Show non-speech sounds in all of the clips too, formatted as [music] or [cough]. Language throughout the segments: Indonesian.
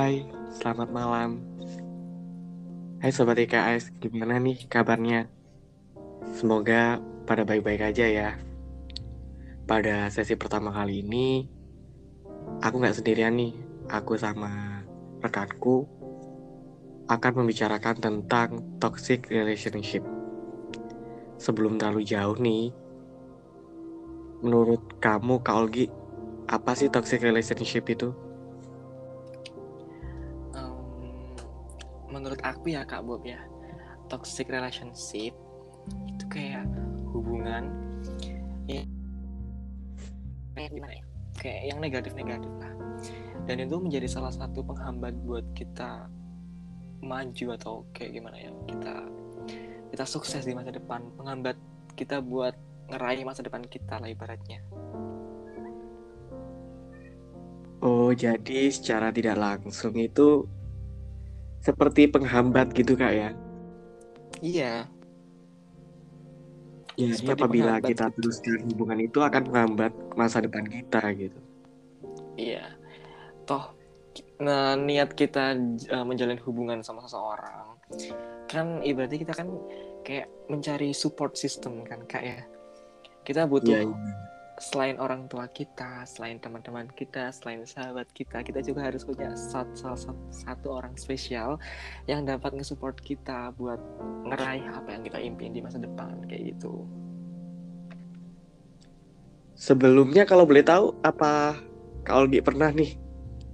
Hai, selamat malam. Hai Sobat IKS, gimana nih kabarnya? Semoga pada baik-baik aja ya. Pada sesi pertama kali ini, aku nggak sendirian nih. Aku sama rekanku akan membicarakan tentang toxic relationship. Sebelum terlalu jauh nih, menurut kamu Kak Olgi, apa sih toxic relationship itu? Menurut aku ya Kak Bob ya, toxic relationship itu kayak hubungan yang kayak gimana ya? Kayak yang negatif-negatif lah. Dan itu menjadi salah satu penghambat buat kita maju atau kayak gimana ya? Kita kita sukses di masa depan, penghambat kita buat ngeraih masa depan kita lah ibaratnya. Oh, jadi secara tidak langsung itu seperti penghambat gitu kak ya? Iya. Ya, ini apabila kita gitu. teruskan hubungan itu akan menghambat masa depan kita gitu. Iya. Toh nah, niat kita uh, menjalin hubungan sama seseorang kan ibaratnya kita kan kayak mencari support system kan kak ya. Kita butuh yeah, yeah selain orang tua kita, selain teman-teman kita, selain sahabat kita, kita juga harus punya satu, satu, satu orang spesial yang dapat nge-support kita buat ngeraih apa yang kita impiin di masa depan kayak gitu. Sebelumnya kalau boleh tahu apa Kak Olgi pernah nih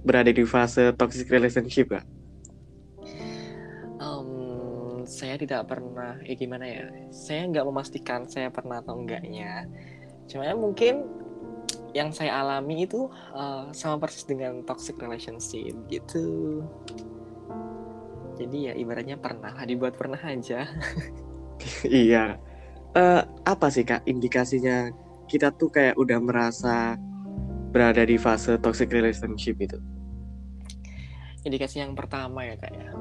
berada di fase toxic relationship gak? Um, saya tidak pernah, ya gimana ya? Saya nggak memastikan saya pernah atau enggaknya Cuma ya mungkin yang saya alami itu uh, sama persis dengan toxic relationship gitu. Jadi ya ibaratnya pernah dibuat pernah aja. [laughs] iya. Uh, apa sih kak indikasinya kita tuh kayak udah merasa berada di fase toxic relationship itu? Indikasi yang pertama ya kak ya,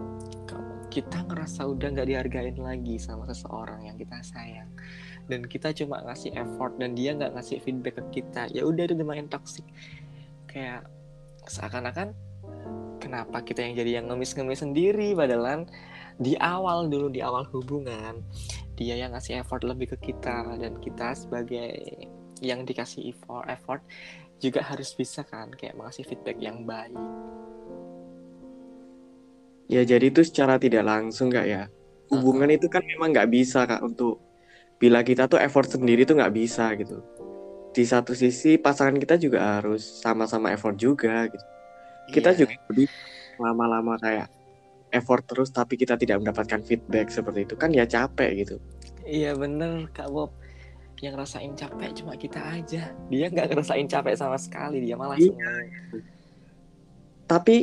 kita ngerasa udah nggak dihargain lagi sama seseorang yang kita sayang dan kita cuma ngasih effort dan dia nggak ngasih feedback ke kita ya udah itu lumayan toxic kayak seakan-akan kenapa kita yang jadi yang ngemis-ngemis sendiri padahal di awal dulu di awal hubungan dia yang ngasih effort lebih ke kita dan kita sebagai yang dikasih effort, effort juga harus bisa kan kayak ngasih feedback yang baik. Ya jadi itu secara tidak langsung kak ya. Hubungan uh -huh. itu kan memang nggak bisa kak untuk bila kita tuh effort sendiri tuh nggak bisa gitu. Di satu sisi pasangan kita juga harus sama-sama effort juga gitu. Kita yeah. juga lebih lama-lama kayak effort terus tapi kita tidak mendapatkan feedback seperti itu kan ya capek gitu. Iya bener kak Bob. Yang ngerasain capek cuma kita aja. Dia nggak ngerasain capek sama sekali dia malah iya. senang. Tapi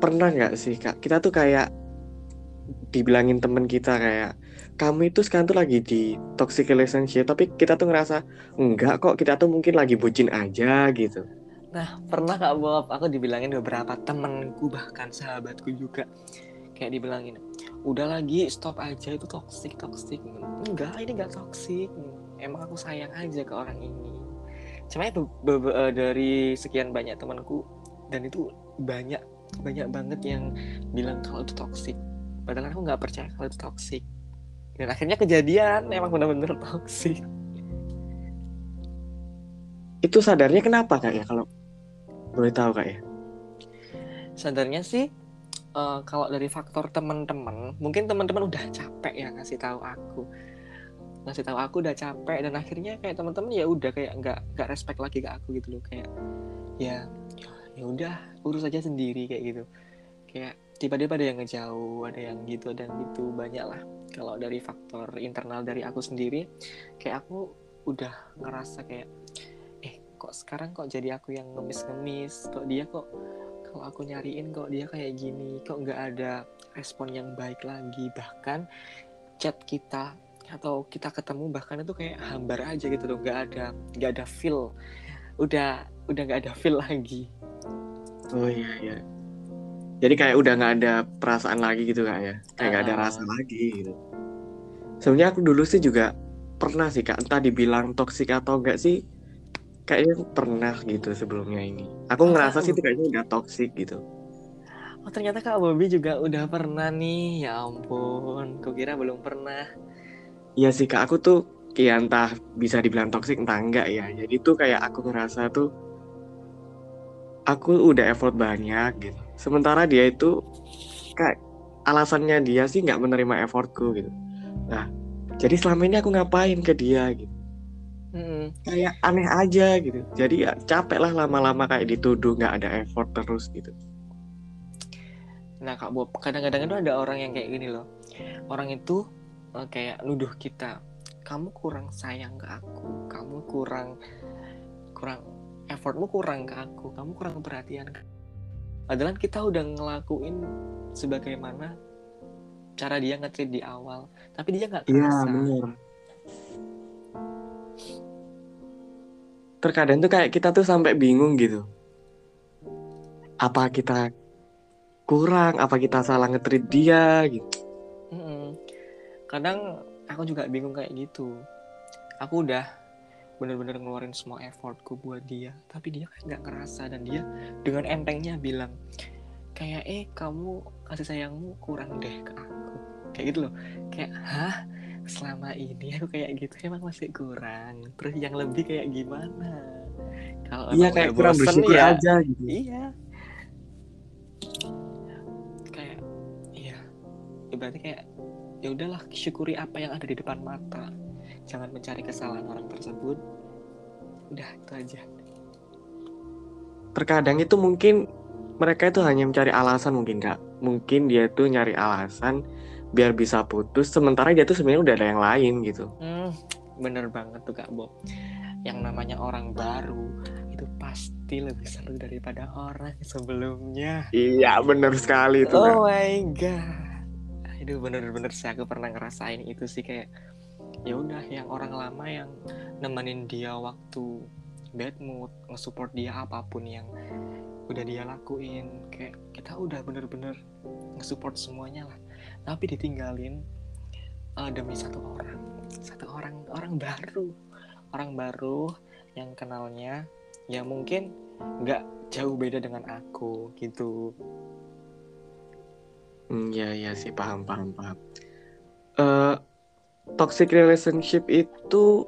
pernah nggak sih kak? Kita tuh kayak dibilangin temen kita kayak kamu itu sekarang tuh lagi di toxic relationship tapi kita tuh ngerasa enggak kok kita tuh mungkin lagi bucin aja gitu. Nah pernah kak Bob? Aku dibilangin beberapa temenku bahkan sahabatku juga. Kayak dibilangin udah lagi stop aja itu toxic toxic. Enggak ini enggak toxic. Emang aku sayang aja ke orang ini. Cuma itu eh, dari sekian banyak temanku dan itu banyak banyak banget yang bilang kalau itu toxic. Padahal aku nggak percaya kalau itu toxic dan akhirnya kejadian emang benar-benar toksik itu sadarnya kenapa kak ya kalau boleh tahu kak ya? Sadarnya sih uh, kalau dari faktor teman-teman mungkin teman-teman udah capek ya ngasih tahu aku. Ngasih tahu aku udah capek dan akhirnya kayak teman-teman ya udah kayak nggak nggak respect lagi ke aku gitu loh. Kayak ya ya udah urus aja sendiri kayak gitu. Kayak tiba-tiba ada yang ngejauh ada yang gitu dan gitu banyak lah kalau dari faktor internal dari aku sendiri kayak aku udah ngerasa kayak eh kok sekarang kok jadi aku yang ngemis-ngemis? Kok dia kok kalau aku nyariin kok dia kayak gini? Kok nggak ada respon yang baik lagi? Bahkan chat kita atau kita ketemu bahkan itu kayak hambar aja gitu loh nggak ada nggak ada feel. Udah udah nggak ada feel lagi. Oh iya iya jadi kayak udah nggak ada perasaan lagi gitu kak ya kayak nggak uh. ada rasa lagi gitu sebenarnya aku dulu sih juga pernah sih kak entah dibilang toksik atau enggak sih kayaknya pernah gitu sebelumnya ini aku ngerasa sih itu kayaknya udah toksik gitu Oh ternyata Kak Bobby juga udah pernah nih. Ya ampun, kukira belum pernah. Iya sih kak, aku tuh ya entah bisa dibilang toxic entah enggak ya. Jadi tuh kayak aku ngerasa tuh aku udah effort banyak gitu. Sementara dia itu kayak alasannya dia sih nggak menerima effortku gitu. Nah, jadi selama ini aku ngapain ke dia gitu. Mm-mm. Kayak aneh aja gitu. Jadi ya capek lah lama-lama kayak dituduh nggak ada effort terus gitu. Nah Kak Bob, kadang-kadang itu ada orang yang kayak gini loh. Orang itu eh, kayak nuduh kita, kamu kurang sayang ke aku, kamu kurang kurang effortmu kurang ke aku, kamu kurang perhatian. ke aku." Padahal kita udah ngelakuin sebagaimana cara dia nge di awal, tapi dia nggak Iya bener. Terkadang tuh kayak kita tuh sampai bingung gitu. Apa kita kurang? Apa kita salah nge-treat dia gitu? Mm-mm. Kadang aku juga bingung kayak gitu. Aku udah bener-bener ngeluarin semua effortku buat dia, tapi dia kayak nggak ngerasa dan dia dengan entengnya bilang kayak eh kamu kasih sayangmu kurang deh ke aku. Kayak gitu loh. Kayak hah selama ini aku kayak gitu emang masih kurang. Terus yang lebih kayak gimana? Kalau Iya kayak kurang bosen bersyukur ya aja gitu. Iya. Kayak iya. Ya berarti kayak ya udahlah syukuri apa yang ada di depan mata. Jangan mencari kesalahan orang tersebut. Udah itu aja. Terkadang itu mungkin mereka itu hanya mencari alasan mungkin kak. Mungkin dia tuh nyari alasan biar bisa putus. Sementara dia tuh sebenarnya udah ada yang lain gitu. Hmm, bener banget tuh Kak Bob. Yang namanya orang baru itu pasti lebih seru daripada orang sebelumnya. Iya bener sekali itu kak. Oh my god. Itu bener-bener sih aku pernah ngerasain itu sih kayak ya udah yang orang lama yang nemenin dia waktu bad mood, nge-support dia apa pun yang udah dia lakuin kayak kita udah bener-bener nge-support semuanya lah. Tapi ditinggalin eh, demi satu orang. Satu orang orang baru. Orang baru yang kenalnya ya mungkin nggak jauh beda dengan aku gitu. Iya iya sih paham paham paham. Eh, toxic relationship itu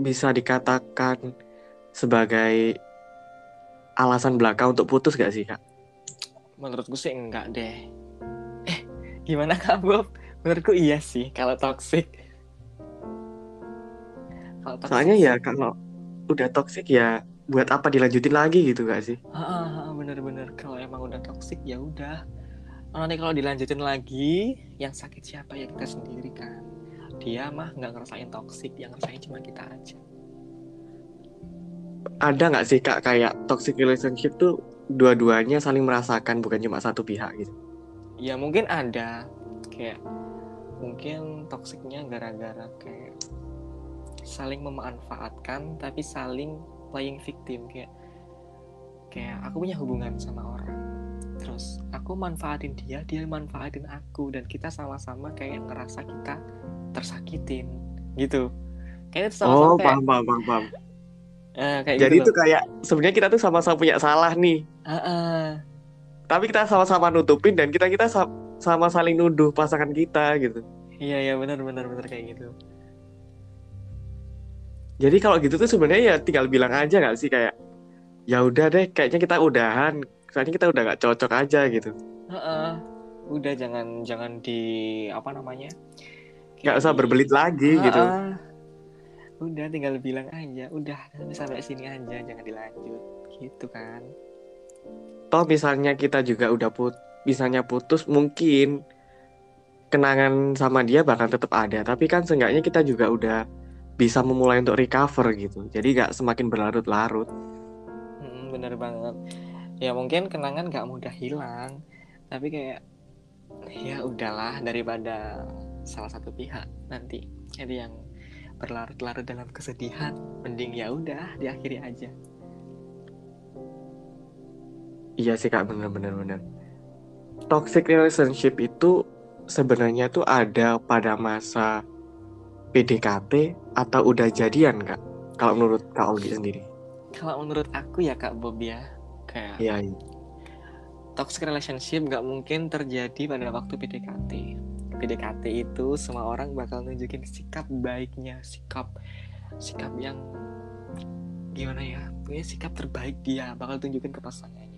bisa dikatakan sebagai alasan belaka untuk putus gak sih kak? menurutku sih enggak deh. Eh gimana kak Bob? Menurutku iya sih kalau toxic. Kalau toxic Soalnya ya kalau udah toxic ya buat apa dilanjutin lagi gitu gak sih? Bener-bener. Kalau emang udah toxic ya udah. Nanti kalau dilanjutin lagi yang sakit siapa ya kita sendiri kan dia mah nggak ngerasain toxic yang ngerasain cuma kita aja. Ada nggak sih kak kayak toxic relationship tuh dua-duanya saling merasakan bukan cuma satu pihak gitu? ya mungkin ada. Kayak mungkin toksiknya gara-gara kayak saling memanfaatkan tapi saling playing victim. Kayak kayak aku punya hubungan sama orang. Terus aku manfaatin dia dia manfaatin aku. Dan kita sama-sama kayak ngerasa kita tersakitin gitu kayak itu sama-sama Oh kayak paham paham paham. paham. eh, kayak Jadi gitu itu kayak sebenarnya kita tuh sama-sama punya salah nih. loh. Ah, ah. Tapi kita sama-sama nutupin dan kita kita sa- sama saling nuduh pasangan kita gitu. iya iya benar benar benar kayak gitu Jadi kalau gitu tuh sebenarnya ya tinggal bilang aja nggak sih kayak ya udah deh kayaknya kita udahan. Soalnya kita udah nggak cocok aja gitu. Heeh. udah jangan jangan di apa namanya Nggak usah berbelit lagi gitu. Heeh. udah tinggal bilang aja udah sampai sini aja jangan dilanjut gitu kan Toh misalnya kita juga udah put misalnya putus mungkin kenangan sama dia bakal tetap ada. Tapi kan seenggaknya kita juga udah bisa memulai untuk recover gitu. Jadi nggak semakin berlarut-larut. Mm, bener banget ya mungkin kenangan gak mudah hilang tapi kayak ya udahlah daripada salah satu pihak nanti jadi yang berlarut-larut dalam kesedihan mending ya udah diakhiri aja Iya sih kak bener-bener bener. Toxic relationship itu sebenarnya tuh ada pada masa PDKT atau udah jadian kak? Kalau menurut kak Olgi sendiri? kalau menurut aku ya kak Bob ya kayak Iya. iya. toxic relationship nggak mungkin terjadi pada waktu PDKT. PDKT itu semua orang bakal nunjukin sikap baiknya, sikap sikap yang gimana ya, punya sikap terbaik dia bakal tunjukin ke pasangannya.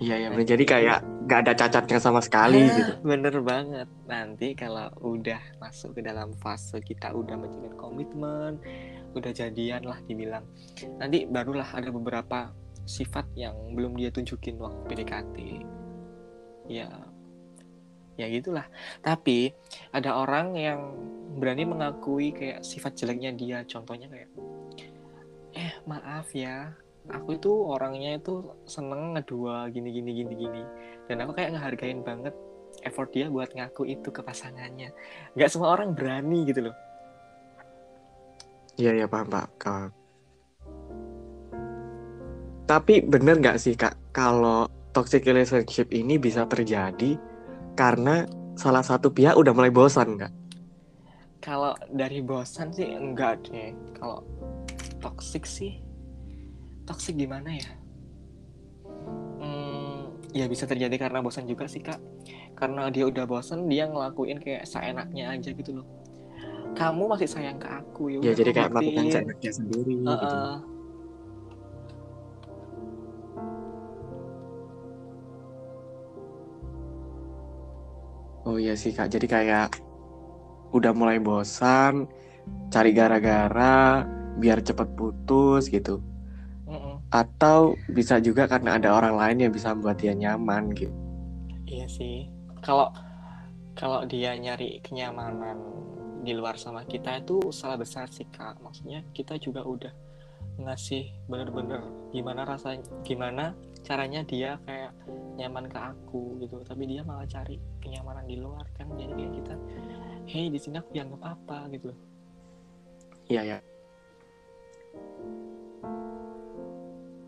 Iya ya, Nah, jadi kayak nggak ada cacatnya sama sekali Ah, gitu. Bener banget. Nanti kalau udah masuk ke dalam fase kita udah menjalin komitmen, udah jadian lah dibilang. Nanti barulah ada beberapa sifat yang belum dia tunjukin waktu PDKT. Ya, ya gitulah. Tapi ada orang yang berani mengakui kayak sifat jeleknya dia. Contohnya kayak, eh maaf ya, aku itu orangnya itu seneng ngedua gini gini gini gini dan aku kayak ngehargain banget effort dia buat ngaku itu ke pasangannya nggak semua orang berani gitu loh Iya ya paham pak. Kak. Tapi bener nggak sih kak kalau toxic relationship ini bisa terjadi karena salah satu pihak udah mulai bosan nggak? kalau dari bosan sih enggak deh. Kalau toxic sih toxic gimana ya? Hmm, ya bisa terjadi karena bosan juga sih kak. Karena dia udah bosan dia ngelakuin kayak seenaknya aja gitu loh. Kamu masih sayang ke aku ya Ya jadi kayak melakukan seenaknya sendiri gitu. Oh iya sih kak. Jadi kayak udah mulai bosan, cari gara-gara biar cepet putus gitu. Mm-mm. Atau bisa juga karena ada orang lain yang bisa membuat dia nyaman gitu. Iya sih. Kalau kalau dia nyari kenyamanan di luar sama kita itu salah besar sih kak. Maksudnya kita juga udah ngasih bener-bener gimana rasanya, gimana caranya dia kayak nyaman ke aku gitu. Tapi dia malah cari kenyamanan di luar kan. Jadi kayak kita, hey di sini aku dianggap apa gitu. Iya ya.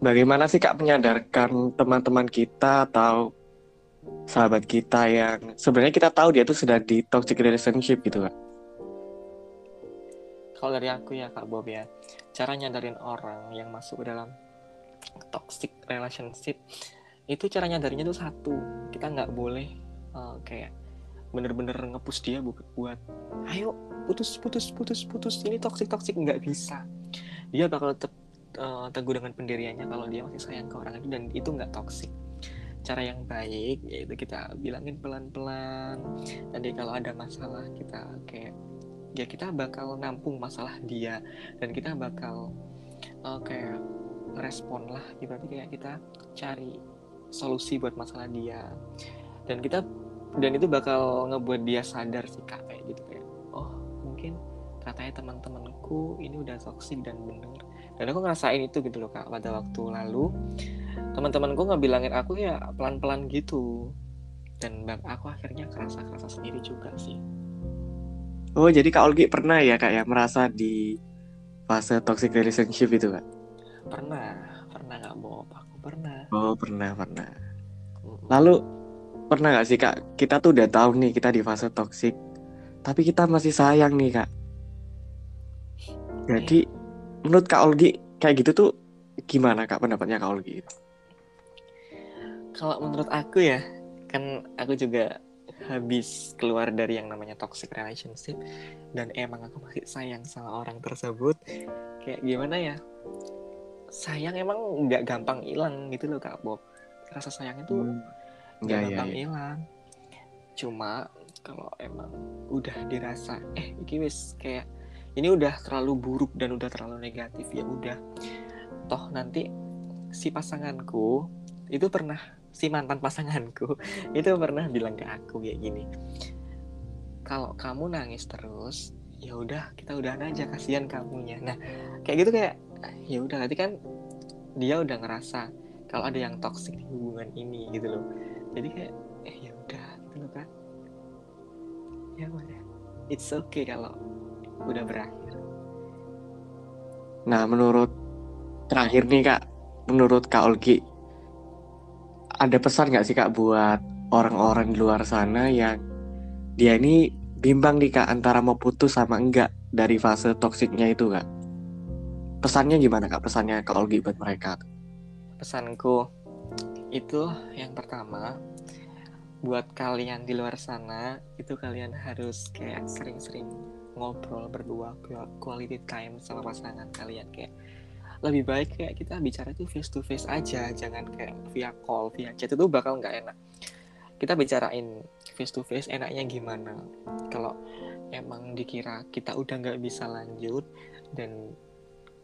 Bagaimana sih kak menyadarkan teman-teman kita atau sahabat kita yang sebenarnya kita tahu dia tuh sedang di toxic relationship gitu kak? Kalau dari aku ya kak Bob ya, cara nyadarin orang yang masuk ke dalam toxic relationship itu cara nyadarinnya tuh satu. Kita nggak boleh uh, kayak bener-bener ngepush dia buat buat ayo putus putus putus putus. Ini toxic toxic. Nggak bisa. Dia bakal tetap uh, teguh dengan pendiriannya kalau dia masih sayang ke orang itu dan itu nggak toxic. Cara yang baik yaitu kita bilangin pelan-pelan. Nanti kalau ada masalah kita kayak ya kita bakal nampung masalah dia. Dan kita bakal uh, kayak respon lah ibaratnya kayak kita cari solusi buat masalah dia. Dan kita dan itu bakal ngebuat dia sadar sih kak kayak gitu kayak oh mungkin katanya teman-temanku ini udah toksik dan bener. Dan aku ngerasain itu gitu loh kak pada waktu lalu. Teman-temanku ngebilangin aku ya pelan-pelan gitu. Dan bang aku akhirnya kerasa kerasa sendiri juga sih. Oh jadi kak Olgi pernah ya kak ya merasa di fase toxic relationship itu kak? Pernah pernah nggak Bob aku pernah Oh pernah pernah. Lalu pernah nggak sih kak kita tuh udah tahu nih kita di fase toxic, tapi kita masih sayang nih kak. Jadi menurut kak Olgi kayak gitu tuh gimana kak pendapatnya kak Olgi? Kalau menurut aku ya, kan aku juga habis keluar dari yang namanya toxic relationship dan emang aku masih sayang sama orang tersebut. Kayak gimana ya? Sayang emang nggak gampang hilang gitu loh Kak Bob. Rasa sayang itu nggak Ya ya gampang ya. hilang. Cuma kalau emang udah dirasa eh iki wis kayak ini udah terlalu buruk dan udah terlalu negatif ya udah. Toh nanti si pasanganku itu pernah si mantan pasanganku [laughs] itu pernah bilang ke aku kayak gini kalau kamu nangis terus ya udah kita udahan aja kasihan kamunya nah kayak gitu kayak ya udah nanti kan dia udah ngerasa kalau ada yang toxic di hubungan ini gitu loh. Jadi kayak eh ya udah gitu loh kan ya udah. It's okay kalau udah berakhir. Nah menurut terakhir nih kak, menurut kak Olgi ada pesan nggak sih kak buat orang-orang di luar sana yang dia ini bimbang nih kak antara mau putus sama enggak dari fase toksiknya itu kak? Pesannya gimana kak? Pesannya kak Olgi buat mereka? pesanku itu yang pertama buat kalian di luar sana itu kalian harus kayak sering-sering ngobrol berdua quality time sama pasangan kalian kayak lebih baik kayak kita bicara itu face to face aja jangan kayak via call via chat itu bakal nggak enak kita bicarain face to face enaknya gimana kalau emang dikira kita udah nggak bisa lanjut dan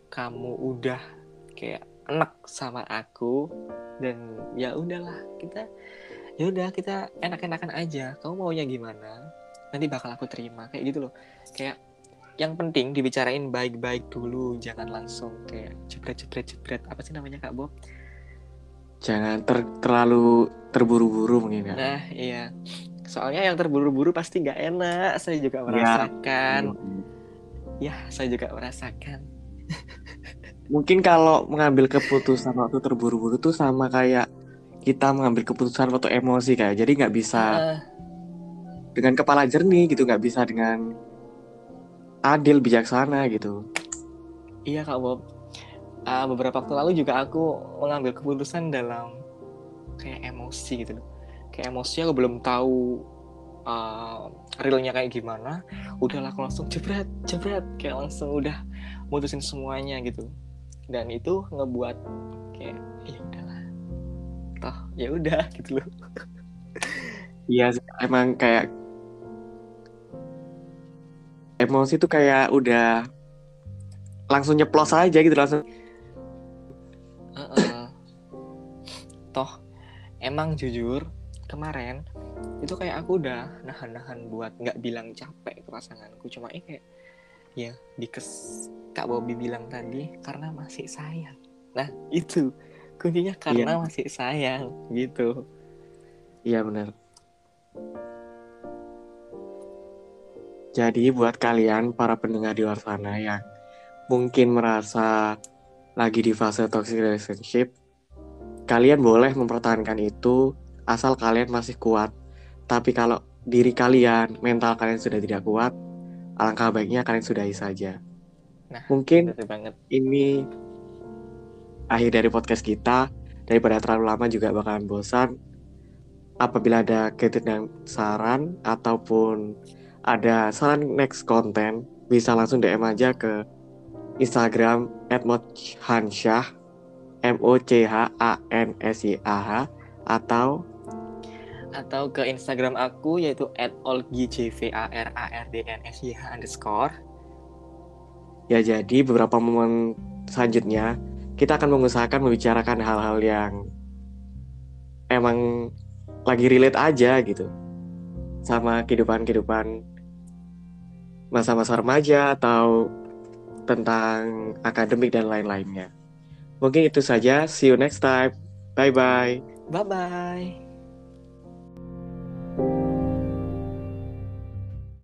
kamu udah kayak enak sama aku dan ya udahlah kita ya udah kita enak-enakan aja. Kamu maunya gimana nanti bakal aku terima kayak gitu loh. Kayak yang penting dibicarain baik-baik dulu jangan langsung kayak jebret-jebret-jebret apa sih namanya kak Bob? Jangan ter terlalu terburu-buru mungkin ya. Nah iya. Soalnya yang terburu-buru pasti nggak enak saya juga iya. merasakan. Ya, ya saya juga merasakan [laughs] mungkin kalau mengambil keputusan waktu terburu-buru tuh sama kayak kita mengambil keputusan waktu emosi kayak jadi nggak bisa uh. dengan kepala jernih gitu nggak bisa dengan adil bijaksana gitu. Iya kak Bob. Uh, beberapa waktu lalu juga aku mengambil keputusan dalam kayak emosi gitu. Loh kayak emosi aku belum tahu uh, realnya kayak gimana. Udahlah aku langsung jebret jebret. Kayak langsung udah mutusin semuanya gitu dan itu ngebuat kayak ya toh ya udah [laughs] gitu loh. Iya emang kayak emosi tuh kayak udah langsung nyeplos aja gitu langsung uh -uh. toh emang jujur kemarin itu kayak aku udah nahan-nahan buat nggak bilang capek ke pasanganku. Cuma ini kayak ya dikes kak Bobby bilang tadi karena masih sayang. Nah itu kuncinya karena iya. masih sayang gitu. Iya benar. Jadi buat kalian para pendengar di luar sana yang mungkin merasa lagi di fase toxic relationship kalian boleh mempertahankan itu asal kalian masih kuat. Tapi kalau diri kalian mental kalian sudah tidak kuat alangkah baiknya kalian sudahi saja. Nah, mungkin ini akhir dari podcast kita. Daripada terlalu lama juga bakalan bosan. Apabila ada kritik dan saran ataupun ada saran next konten bisa langsung DM aja ke Instagram @mochanshyah M O C H A N S I A H atau atau ke Instagram aku yaitu @olgijvarardnsih underscore ya jadi beberapa momen selanjutnya kita akan mengusahakan membicarakan hal-hal yang emang lagi relate aja gitu sama kehidupan-kehidupan masa-masa remaja atau tentang akademik dan lain-lainnya. Mungkin itu saja. See you next time. Bye bye. Bye bye.